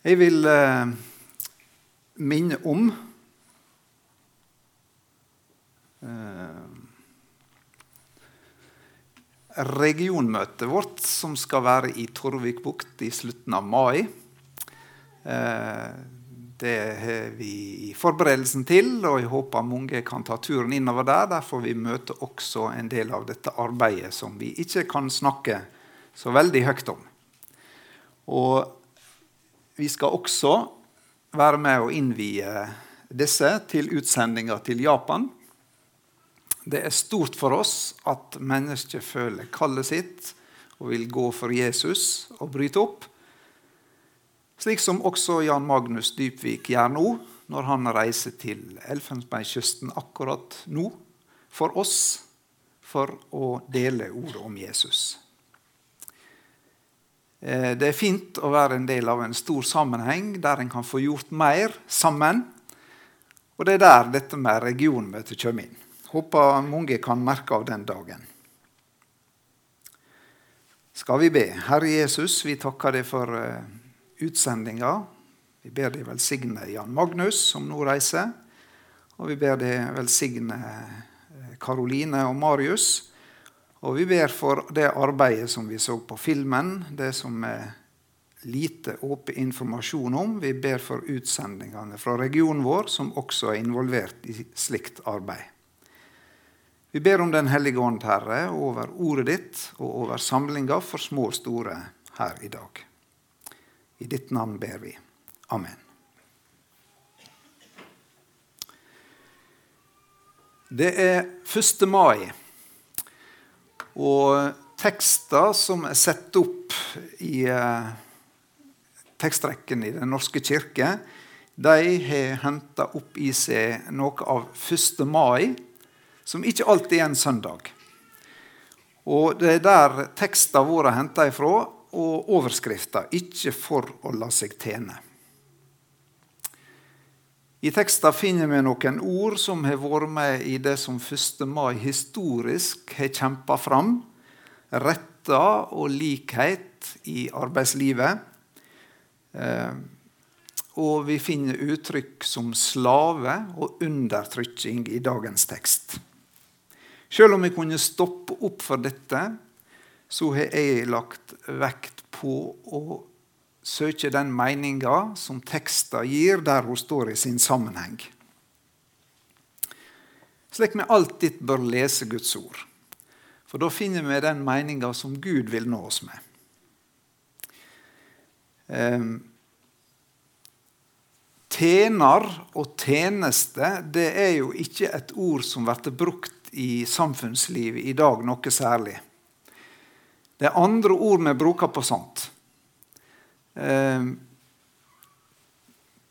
Jeg vil eh, minne om eh, regionmøtet vårt, som skal være i Torvikbukt i slutten av mai. Eh, det har vi i forberedelsen til, og jeg håper mange kan ta turen innover der. Der får vi møte også en del av dette arbeidet som vi ikke kan snakke så veldig høyt om. Og vi skal også være med å innvie disse til utsendinger til Japan. Det er stort for oss at mennesker føler kallet sitt og vil gå for Jesus og bryte opp. Slik som også Jan Magnus Dypvik gjør nå, når han reiser til Elfenbenskysten akkurat nå for oss for å dele ordet om Jesus. Eh, det er fint å være en del av en stor sammenheng der en kan få gjort mer sammen. Og det er der dette med regionmøtet kommer inn. Håper mange kan merke av den dagen. Skal vi be. Herre Jesus, vi takker deg for eh, utsendinga. Vi ber deg velsigne Jan Magnus, som nå reiser. Og vi ber deg velsigne Karoline eh, og Marius og vi ber for det arbeidet som vi så på filmen, det som er lite åpen informasjon om. Vi ber for utsendingene fra regionen vår, som også er involvert i slikt arbeid. Vi ber om Den hellige ånd, Herre, over ordet ditt og over samlinga for små og store her i dag. I ditt navn ber vi. Amen. Det er 1. mai. Og tekster som er satt opp i eh, tekstrekken i Den norske kirke, de har henta opp i seg noe av 1. mai, som ikke alltid er en søndag. Og Det er der tekstene våre er henta ifra, og overskrifta 'Ikke for å la seg tjene'. I teksten finner vi noen ord som har vært med i det som 1. mai historisk har kjempa fram. Retter og likhet i arbeidslivet. Eh, og vi finner uttrykk som slave og undertrykking i dagens tekst. Selv om vi kunne stoppe opp for dette, så har jeg lagt vekt på å søke den meninga som teksta gir, der hun står i sin sammenheng. Slik vi alltid bør lese Guds ord. For da finner vi den meninga som Gud vil nå oss med. Eh, tjener og tjeneste det er jo ikke et ord som blir brukt i samfunnslivet i dag noe særlig. Det er andre ord vi bruker på sånt. Ehm,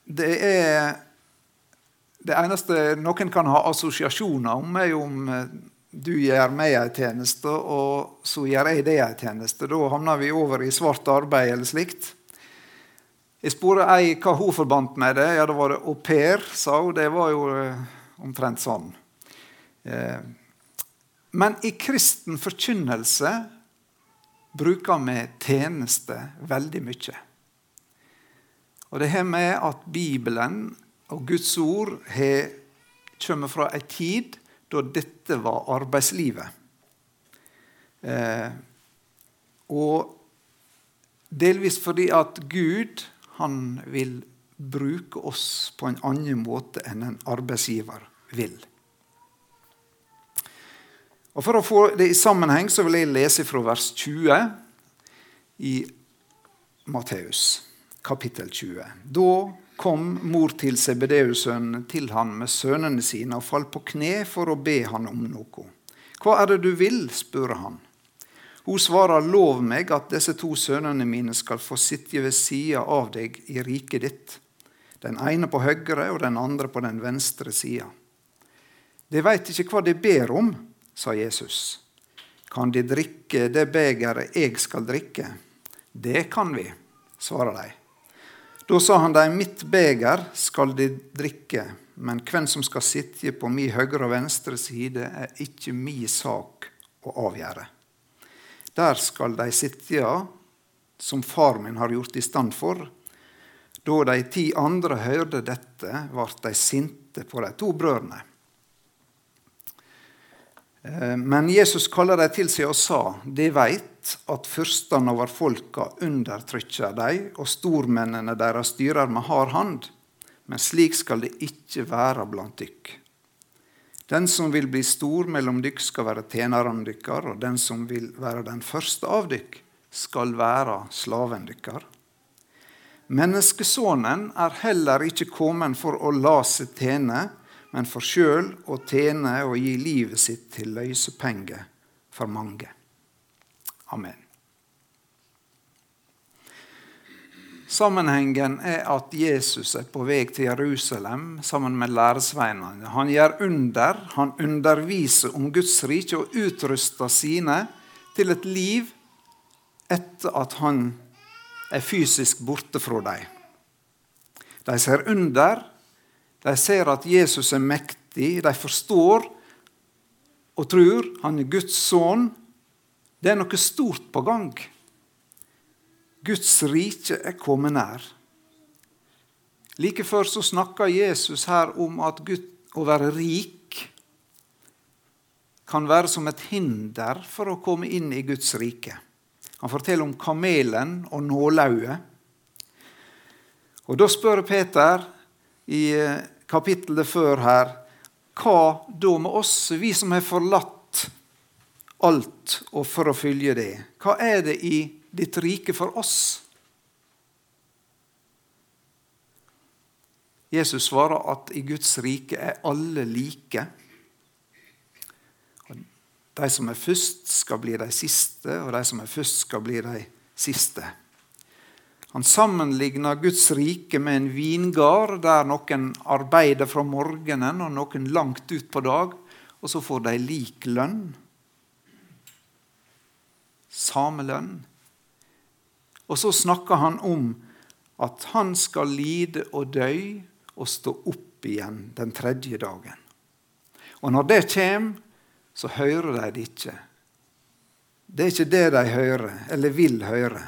det er Det eneste noen kan ha assosiasjoner om, er om eh, du gjør meg en tjeneste, og så gjør jeg deg en tjeneste. Da havner vi over i svart arbeid eller slikt. Jeg spurte ei hva hun forbandt med det. Ja, da var det au pair, sa hun. Det var jo eh, omtrent sånn. Ehm, men i kristen forkynnelse bruker vi tjeneste veldig mye. Og det har med at Bibelen og Guds ord har, kommer fra ei tid da dette var arbeidslivet. Eh, og delvis fordi at Gud han vil bruke oss på en annen måte enn en arbeidsgiver vil. Og For å få det i sammenheng så vil jeg lese fra vers 20 i Matteus kapittel 20. Da kom mor til Sebedeus-sønnen til han med sønnene sine og falt på kne for å be han om noe. Hva er det du vil? spør han. Hun svarer, lov meg at disse to sønnene mine skal få sitte ved sida av deg i riket ditt, den ene på høyre og den andre på den venstre sida. De veit ikke hva de ber om, sa Jesus. Kan de drikke det begeret jeg skal drikke? Det kan vi, svarer de. Da sa han dem, mitt beger skal de drikke, men hvem som skal sitte på mi høyre og venstre side, er ikke mi sak å avgjøre. Der skal de sitte som far min har gjort i stand for. Da de ti andre hørte dette, ble de sinte på de to brødrene. Eh, men Jesus kaller dem til seg og sa, de veit at fyrstene over folka undertrykker dem, og stormennene deres styrer med hard hand. Men slik skal det ikke være blant dykk. Den som vil bli stor mellom dykk, skal være tjeneren dykkar, og den som vil være den første av dykk, skal være slaven dykkar. Menneskesonen er heller ikke kommet for å la seg tjene, men for sjøl å tjene og gi livet sitt til løsepenger for mange. Amen. Sammenhengen er at Jesus er på vei til Jerusalem sammen med læresveinene. Han gjør under, han underviser om Guds rike og utruster sine til et liv etter at han er fysisk borte fra dem. De ser under, de ser at Jesus er mektig, de forstår og tror han er Guds sønn. Det er noe stort på gang. Guds rike er kommet nær. Like før så snakka Jesus her om at Gud, å være rik kan være som et hinder for å komme inn i Guds rike. Han forteller om kamelen og nålauget. Og Da spør Peter i eh, kapittelet før her hva da med oss, vi som har forlatt alt og for å følge det? Hva er det i ditt rike for oss? Jesus svarer at i Guds rike er alle like. De som er først, skal bli de siste, og de som er først, skal bli de siste. Han sammenligner Guds rike med en vingard der noen arbeider fra morgenen og noen langt ut på dag, og så får de lik lønn. Same lønn. Og så snakker han om at han skal lide og dø og stå opp igjen den tredje dagen. Og når det kommer, så hører de det ikke. Det er ikke det de hører, eller vil høre.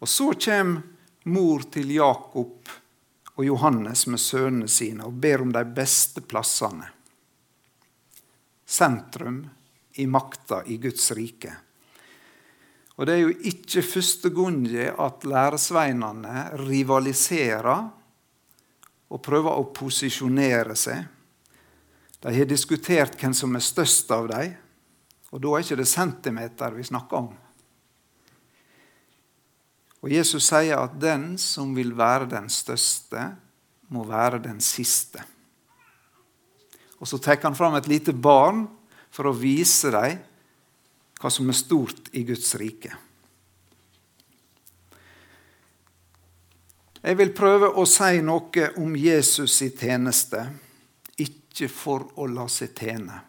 Og så kommer mor til Jakob og Johannes med sønnene sine og ber om de beste plassene. Sentrum i makta i Guds rike. Og Det er jo ikke første gang at læresveinene rivaliserer og prøver å posisjonere seg. De har diskutert hvem som er størst av dem, og da er ikke det centimeter vi snakker om. Og Jesus sier at den som vil være den største, må være den siste. Og Så tar han fram et lite barn for å vise dem hva som er stort i Guds rike. Jeg vil prøve å si noe om Jesus i tjeneste ikke for å la seg tjene.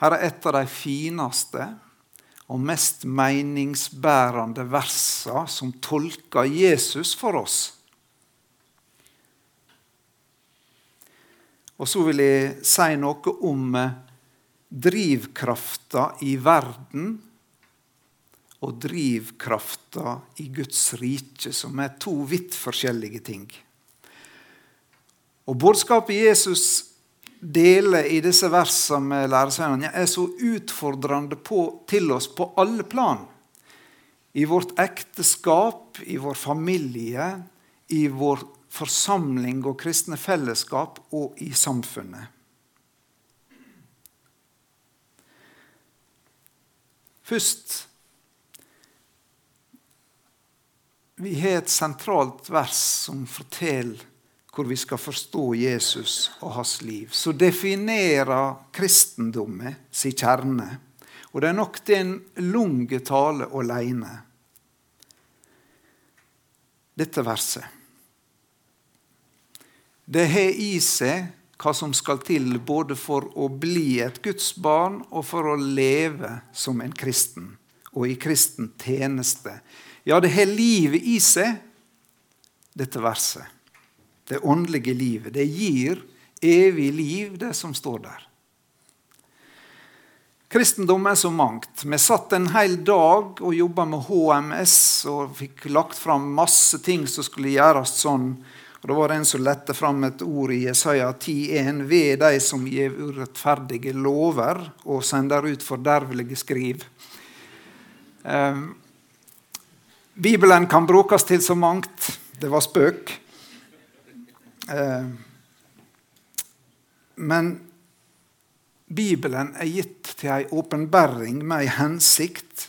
Her er et av de fineste og mest meningsbærende versa som tolker Jesus for oss. Og så vil jeg si noe om eh, drivkrafta i verden og drivkrafta i Guds rike, som er to vidt forskjellige ting. Og Budskapet Jesus deler i disse versene med læresvennene, er så utfordrende på, til oss på alle plan. I vårt ekteskap, i vår familie, i vår forsamling og kristne fellesskap og i samfunnet. Først Vi har et sentralt vers som forteller hvor vi skal forstå Jesus og hans liv, så definerer kristendommen sin kjerne. Og det er nok til en lang tale alene. Dette verset. Det har i seg hva som skal til både for å bli et Guds barn og for å leve som en kristen, og i kristen tjeneste. Ja, det har livet i seg, dette verset det åndelige livet. Det gir evig liv, det som står der. Kristendom er så mangt. Vi satt en hel dag og jobba med HMS og fikk lagt fram masse ting som skulle gjøres sånn. Og Det var en som lette fram et ord i Jesaja 10,1.: Ved de som gir urettferdige lover og sender ut fordervelige skriv. Um, Bibelen kan brukes til så mangt. Det var spøk. Eh, men Bibelen er gitt til ei åpenbaring med ei hensikt.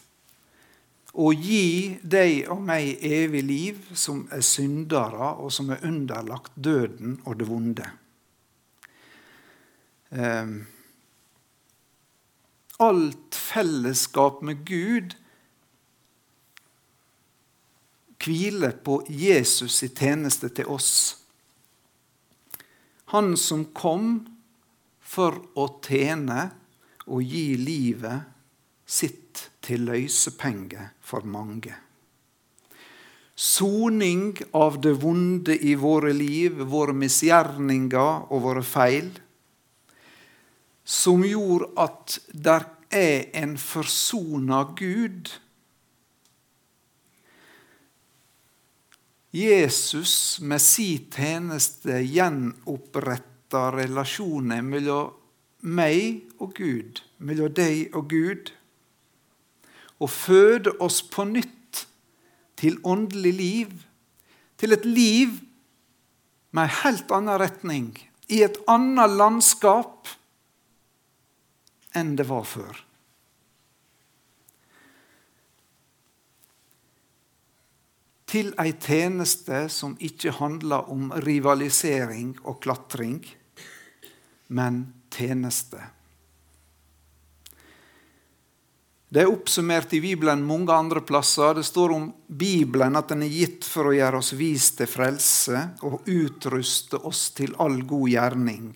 Å gi deg og meg evig liv, som er syndere, og som er underlagt døden og det vonde. Eh, alt fellesskap med Gud hviler på Jesus i tjeneste til oss. Han som kom for å tjene og gi livet sitt til løsepenge for mange. Soning av det vonde i våre liv, våre misgjerninger og våre feil, som gjorde at der er en forsona Gud. Jesus med si tjeneste gjenoppretta relasjoner mellom meg og Gud, mellom deg og Gud, og føde oss på nytt til åndelig liv, til et liv med en helt annen retning, i et annet landskap enn det var før. Til ei tjeneste som ikke handler om rivalisering og klatring men tjeneste. Det er oppsummert i Bibelen mange andre plasser. Det står om Bibelen at den er gitt for å gjøre oss vis til frelse og utruste oss til all god gjerning.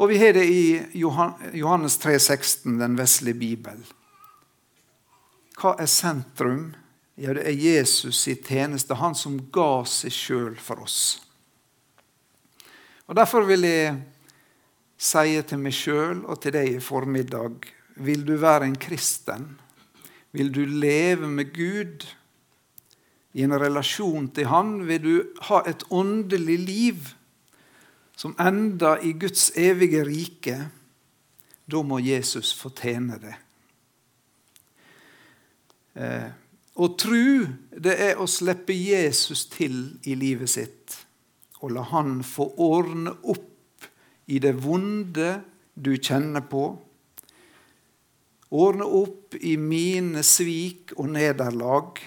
Og vi har det i Johannes 3, 16, den vesle Bibel. Hva er sentrum? Ja, det er Jesus i tjeneste, han som ga seg sjøl for oss. Og Derfor vil jeg si til meg sjøl og til deg i formiddag vil du være en kristen? Vil du leve med Gud i en relasjon til Han? Vil du ha et åndelig liv som ender i Guds evige rike? Da må Jesus fortjene det. Eh, å tru, det er å slippe Jesus til i livet sitt og la Han få ordne opp i det vonde du kjenner på. Ordne opp i mine svik og nederlag,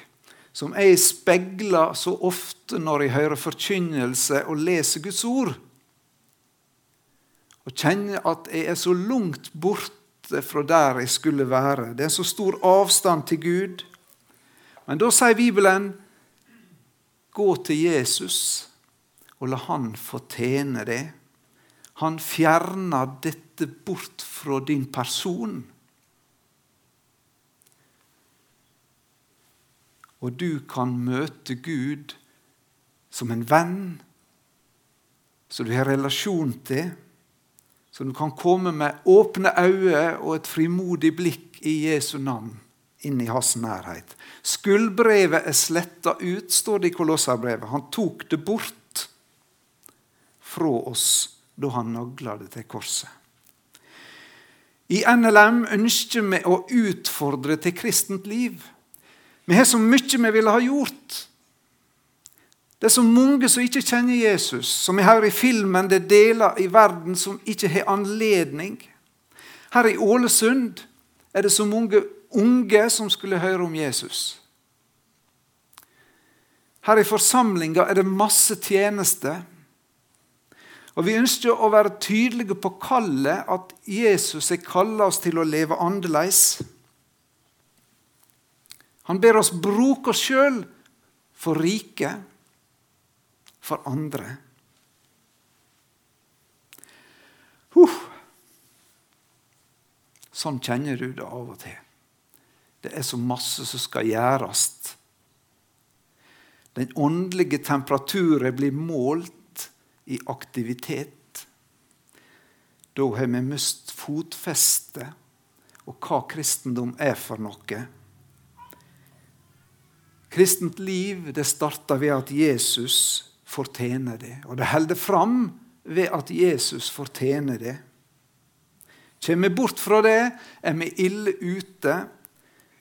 som jeg speiler så ofte når jeg hører forkynnelse og leser Guds ord. Og kjenner at jeg er så langt borte fra der jeg skulle være. Det er så stor avstand til Gud. Men da sier Bibelen gå til Jesus og la Han fortjene tjene det. Han fjerner dette bort fra din person. Og du kan møte Gud som en venn som du har relasjon til. som du kan komme med åpne øyne og et frimodig blikk i Jesu navn inn i hans nærhet. Skuldbrevet er sletta ut, står det i Kolosserbrevet. Han tok det bort fra oss da han nagla det til korset. I NLM ønsker vi å utfordre til kristent liv. Vi har så mye vi ville ha gjort. Det er så mange som ikke kjenner Jesus, som vi hører i filmen. Det er deler i verden som ikke har anledning. Her i Ålesund er det så mange unge som skulle høre om Jesus. Her i forsamlinga er det masse tjenester. Og Vi ønsker å være tydelige på kallet, at Jesus har kalla oss til å leve annerledes. Han ber oss bruke oss sjøl for riket, for andre. Uh. Sånn kjenner du det av og til. Det er så masse som skal gjøres. Den åndelige temperaturen blir målt i aktivitet. Da har vi mist fotfestet og hva kristendom er for noe. Kristent liv det starter ved at Jesus fortjener det. Og det holder fram ved at Jesus fortjener det. Kommer vi bort fra det, er vi ille ute.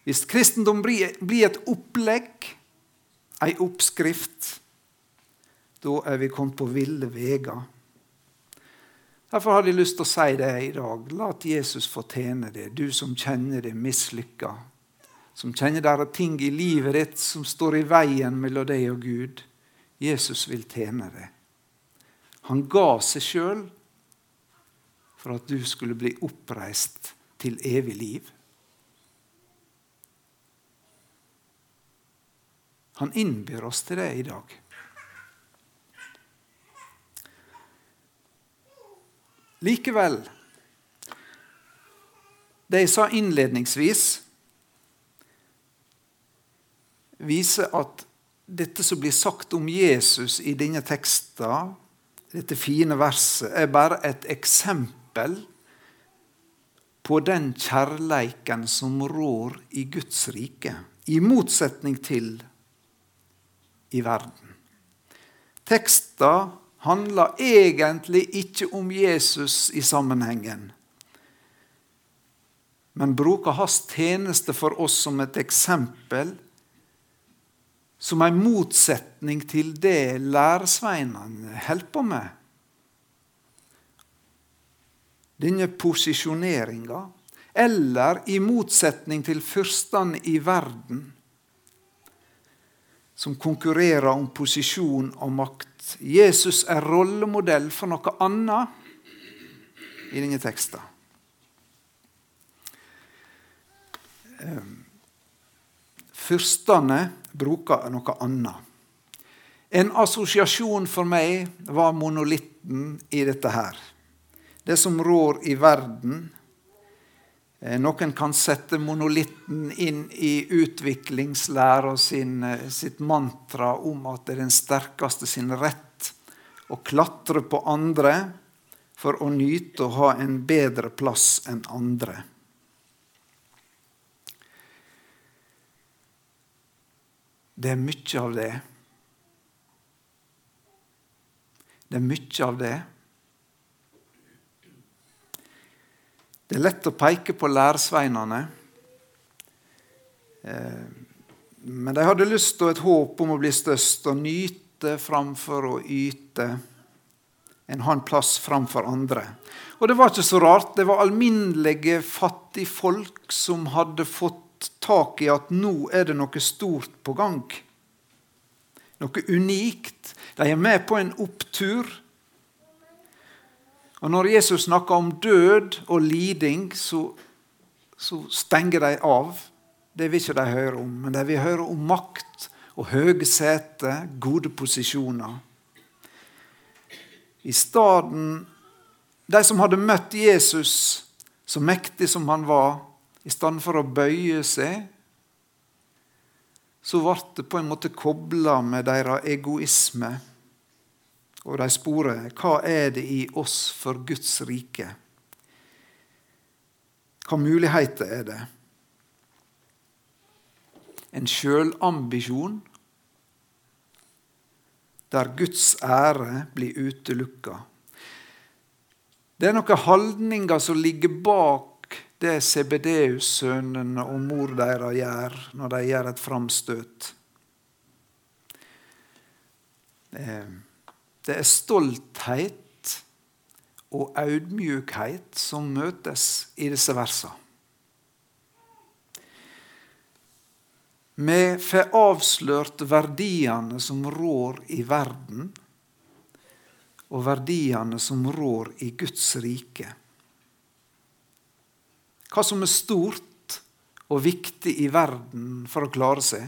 Hvis kristendom blir et opplegg, ei oppskrift, da er vi kommet på ville veier. Derfor hadde jeg lyst til å si det i dag. La Jesus fortjene det, du som kjenner det mislykka. Som kjenner det er ting i livet ditt som står i veien mellom deg og Gud. Jesus vil tjene det. Han ga seg sjøl for at du skulle bli oppreist til evig liv. Han innbyr oss til det i dag. Likevel Det jeg sa innledningsvis, viser at dette som blir sagt om Jesus i denne teksten, dette fine verset, er bare et eksempel på den kjærleiken som rår i Guds rike, i motsetning til i verden. Teksta handler egentlig ikke om Jesus i sammenhengen, men bruker hans tjeneste for oss som et eksempel, som en motsetning til det læresveinene holder på med. Denne posisjoneringa, eller i motsetning til fyrstene i verden, som konkurrerer om posisjon og makt Jesus er rollemodell for noe annet i denne teksten. Ehm, fyrstene bruker noe annet. En assosiasjon for meg var monolitten i dette her. Det som rår i verden. Eh, noen kan sette monolitten inn i utviklingslæra eh, sitt mantra om at det er den sterkeste sin rett å klatre på andre for å nyte å ha en bedre plass enn andre. Det er mye av det. Det er mye av det. Det er lett å peke på læresveinene. Eh, men de hadde lyst og et håp om å bli størst og nyte framfor å yte. En har en plass framfor andre. Og det var ikke så rart. Det var alminnelige fattigfolk som hadde fått tak i at nå er det noe stort på gang. Noe unikt. De er med på en opptur. Og Når Jesus snakker om død og liding, så, så stenger de av. Det vil ikke de høre om. Men de vil høre om makt og høye seter, gode posisjoner. I stedet De som hadde møtt Jesus så mektig som han var, i stedet for å bøye seg, så ble det på en måte kobla med deres egoisme og de sporer hva er det i oss for Guds rike? Hva muligheter er det? En sjølambisjon der Guds ære blir utelukka. Det er noen holdninger som ligger bak det CBD-sønnene og mor deres gjør når de gjør et framstøt. Eh, det er stolthet og audmjukhet som møtes i disse versene. Vi får avslørt verdiene som rår i verden, og verdiene som rår i Guds rike. Hva som er stort og viktig i verden for å klare seg,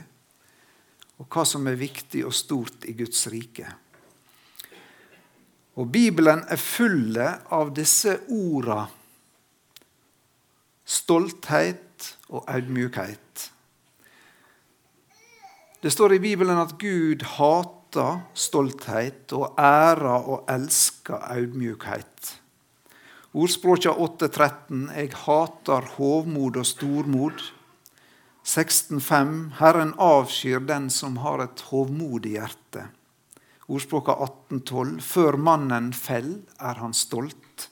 og hva som er viktig og stort i Guds rike. Og Bibelen er fulle av disse orda stolthet og audmjukhet. Det står i Bibelen at Gud hater stolthet og ærer og elsker audmjukhet. Ordspråkja 8,13.: Jeg hater hovmod og stormod. 16,5.: Herren avskyr den som har et hovmodig hjerte. Ordspråka 18,12.: Før mannen fell, er han stolt,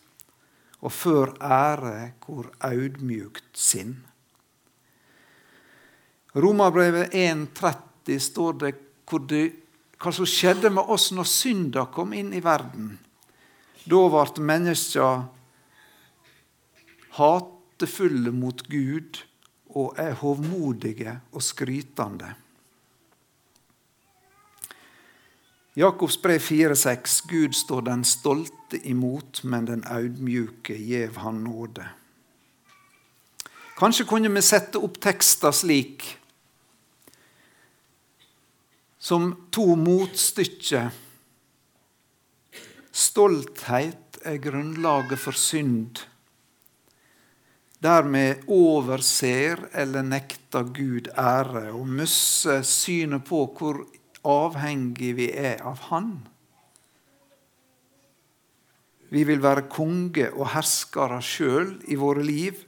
og før ære hvor audmjukt sinn. Romerbrevet 1,30 står det, hva som skjedde med oss når synda kom inn i verden. Da ble menneska hatefulle mot Gud og er hovmodige og skrytende. Jakobs brev 4,6.: Gud står den stolte imot, men den audmjuke gjev han nåde. Kanskje kunne vi sette opp tekster slik som to motstykker. Stolthet er grunnlaget for synd der vi overser eller nekter Gud ære og mister synet på hvor avhengig vi er av Han. Vi vil være konge og herskere sjøl i våre liv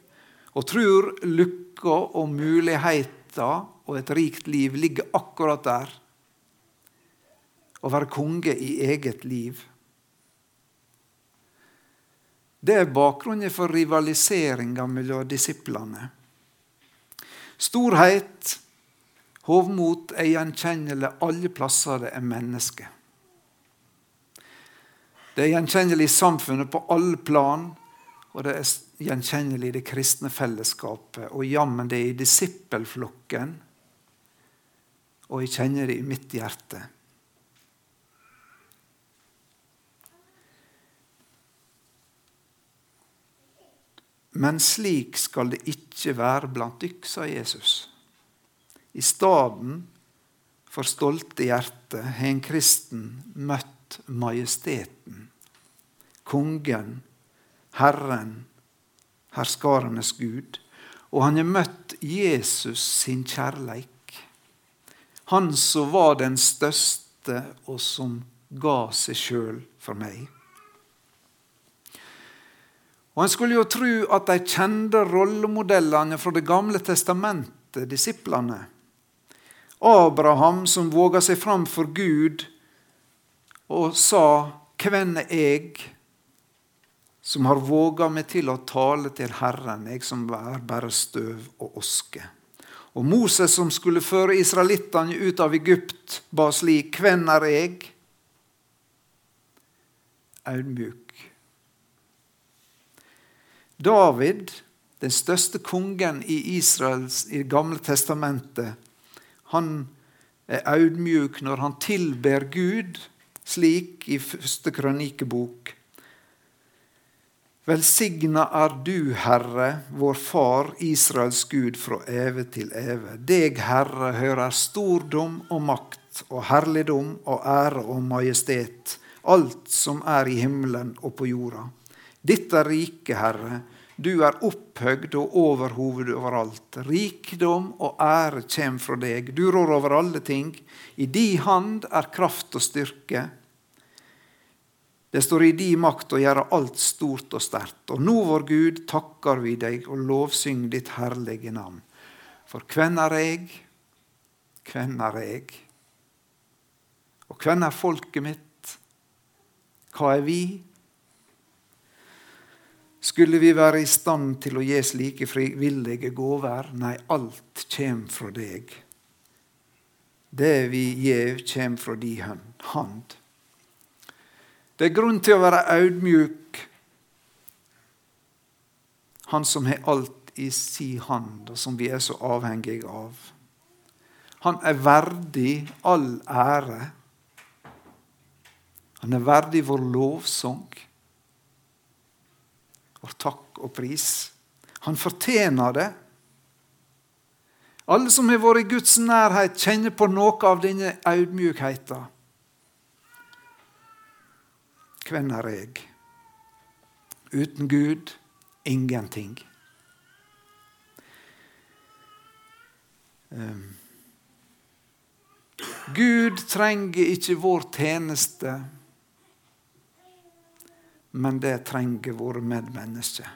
og tror lykka og muligheter og et rikt liv ligger akkurat der. Å være konge i eget liv. Det er bakgrunnen for rivaliseringa mellom disiplene. Storhet, hovmot, er gjenkjennelig alle plasser det er mennesker. Det er gjenkjennelig i samfunnet på alle plan, og det er gjenkjennelig i det kristne fellesskapet. Og jammen det er i disippelflokken, og jeg kjenner det i mitt hjerte. Men slik skal det ikke være blant dykk, sa Jesus. I staden for stolte hjerte har en kristen møtt majesteten, kongen, Herren, herskarenes Gud. Og han har møtt Jesus sin kjærleik. Han som var den største, og som ga seg sjøl for meg. Og En skulle jo tro at de kjente rollemodellene fra Det gamle testamentet, disiplene. Abraham som våga seg fram for Gud og sa 'Hvem er jeg?' som har våga meg til å tale til Herren, jeg som er bare støv og oske. Og Moses som skulle føre israelittene ut av Egypt, ba slik, 'Hvem er jeg?' Audmjuk David, den største kongen i Israels i Gamle testamentet, han er audmjuk når han tilber Gud, slik i første krønikebok. Velsigna er du, Herre, vår Far, Israels Gud, fra eve til eve. Deg, Herre, hører stordom og makt og herligdom og ære og majestet, alt som er i himmelen og på jorda. Ditt er riket, Herre. Du er opphøgd og overhoved overalt. Rikdom og ære kjem fra deg. Du rår over alle ting. I di hand er kraft og styrke. Det står i di makt å gjøre alt stort og sterkt. Og nå, vår Gud, takker vi deg og lovsyng ditt herlige navn. For hvem er jeg? Hvem er jeg? Og hvem er folket mitt? Hva er vi? Skulle vi være i stand til å gi slike frivillige gaver? Nei, alt kjem fra deg. Det vi gjev, kjem fra di hand. Det er grunn til å være audmjuk. Han som har alt i si hand, og som vi er så avhengige av. Han er verdig all ære. Han er verdig vår lovsang og takk og pris. Han fortjener det. Alle som har vært i Guds nærhet, kjenner på noe av denne audmjukheten. Hvem er jeg? Uten Gud ingenting. Um. Gud trenger ikke vår tjeneste men det trenger våre medmennesker.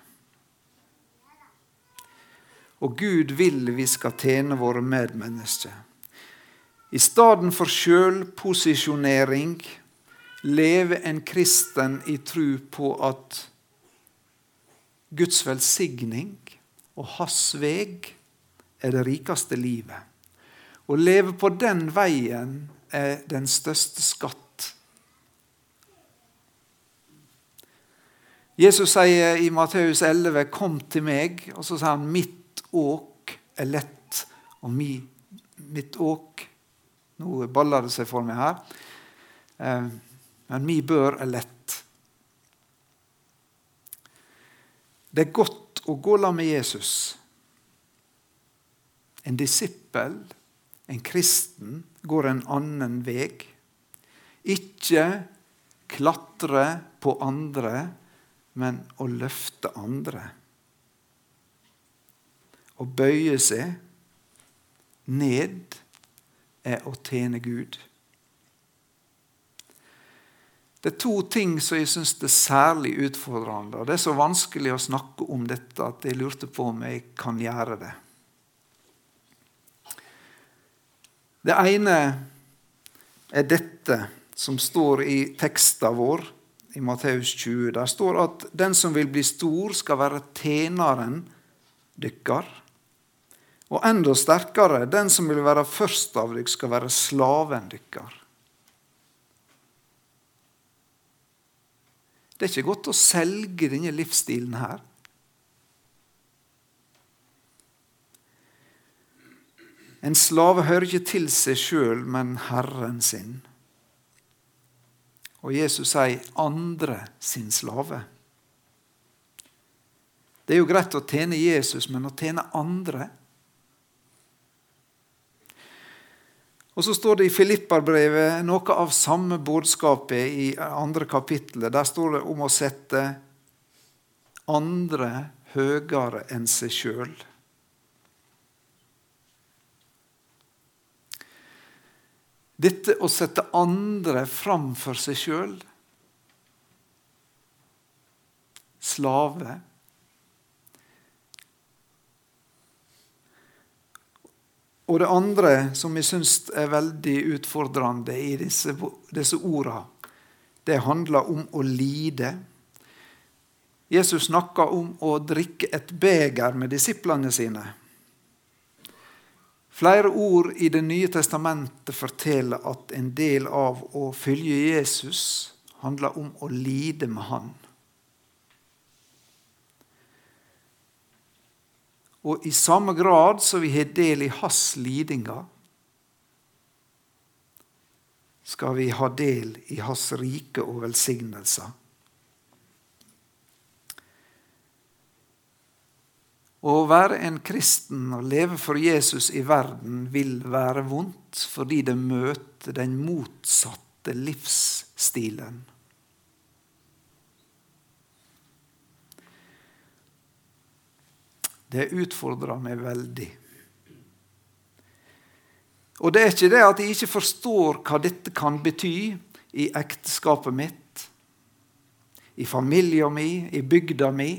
Og Gud vil vi skal tjene våre medmennesker. I stedet for sjølposisjonering lever en kristen i tru på at Guds velsigning og hans veg er det rikeste livet. Å leve på den veien er den største skatt. Jesus sier i Matteus 11, 'Kom til meg', og så sier han 'Mitt åk er lett, og mi, mitt åk Nå baller det seg for meg her. Eh, men mi bør er lett. Det er godt å gå la med Jesus. En disippel, en kristen, går en annen vei. Ikke klatre på andre, men å løfte andre. Å bøye seg ned er å tjene Gud. Det er to ting som jeg syns er særlig utfordrende. og Det er så vanskelig å snakke om dette at jeg lurte på om jeg kan gjøre det. Det ene er dette som står i teksten vår i Matteus 20. Der står at den som vil bli stor, skal være tjeneren dykkar. Og enda sterkere, den som vil være først av dere, skal være slaven dykker. Det er ikke godt å selge denne livsstilen her. En slave hører ikke til seg sjøl, men Herren sin. Og Jesus sier 'andre sin slave'. Det er jo greit å tjene Jesus, men å tjene andre Og Så står det i Filipperbrevet noe av samme budskapet i andre kapittelet. Der står det om å sette andre høyere enn seg sjøl. Dette å sette andre framfor seg sjøl Slave. Og det andre som jeg syns er veldig utfordrende i disse, disse orda, det handler om å lide. Jesus snakka om å drikke et beger med disiplene sine. Flere ord i Det nye testamentet forteller at en del av å følge Jesus handler om å lide med Han. Og i samme grad som vi har del i hans lidinger, skal vi ha del i hans rike og velsignelser. Å være en kristen og leve for Jesus i verden vil være vondt fordi det møter den motsatte livsstilen. Det utfordrer meg veldig. Og det er ikke det at jeg ikke forstår hva dette kan bety i ekteskapet mitt, i familien min, i bygda mi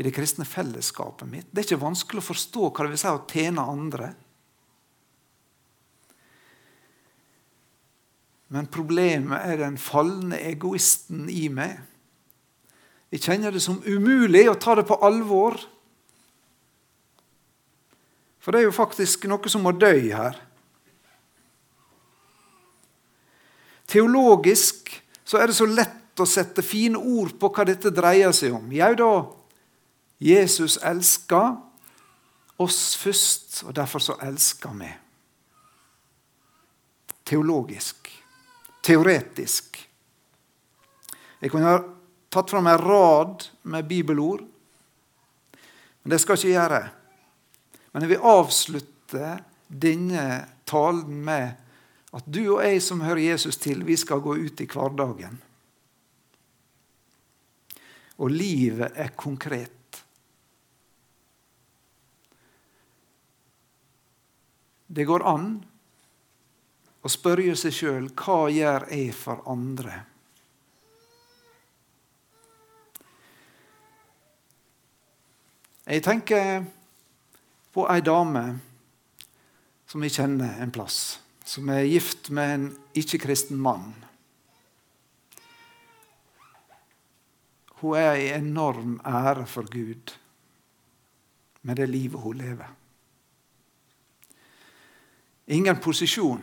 i det kristne fellesskapet mitt. Det er ikke vanskelig å forstå hva det vil si å tjene andre. Men problemet er den falne egoisten i meg. Jeg kjenner det som umulig å ta det på alvor. For det er jo faktisk noe som må dø her. Teologisk så er det så lett å sette fine ord på hva dette dreier seg om. Jau da, Jesus elska oss først, og derfor så elska vi. Teologisk. Teoretisk. Jeg kunne ha tatt fram en rad med bibelord, men det skal jeg ikke gjøre. Men jeg vil avslutte denne talen med at du og jeg som hører Jesus til, vi skal gå ut i hverdagen. Og livet er konkret. Det går an å spørre seg sjøl hva gjør jeg for andre? Jeg tenker på ei dame som jeg kjenner en plass, som er gift med en ikke-kristen mann. Hun er ei en enorm ære for Gud med det livet hun lever. Ingen posisjon.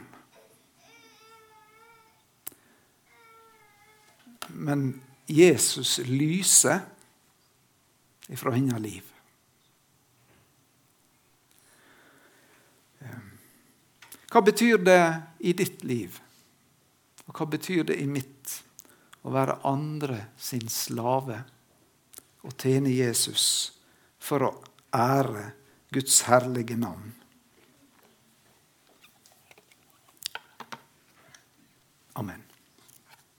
Men Jesus lyser ifra hennes liv. Hva betyr det i ditt liv? Og hva betyr det i mitt å være andre sin slave og tjene Jesus for å ære Guds herlige navn? Amen.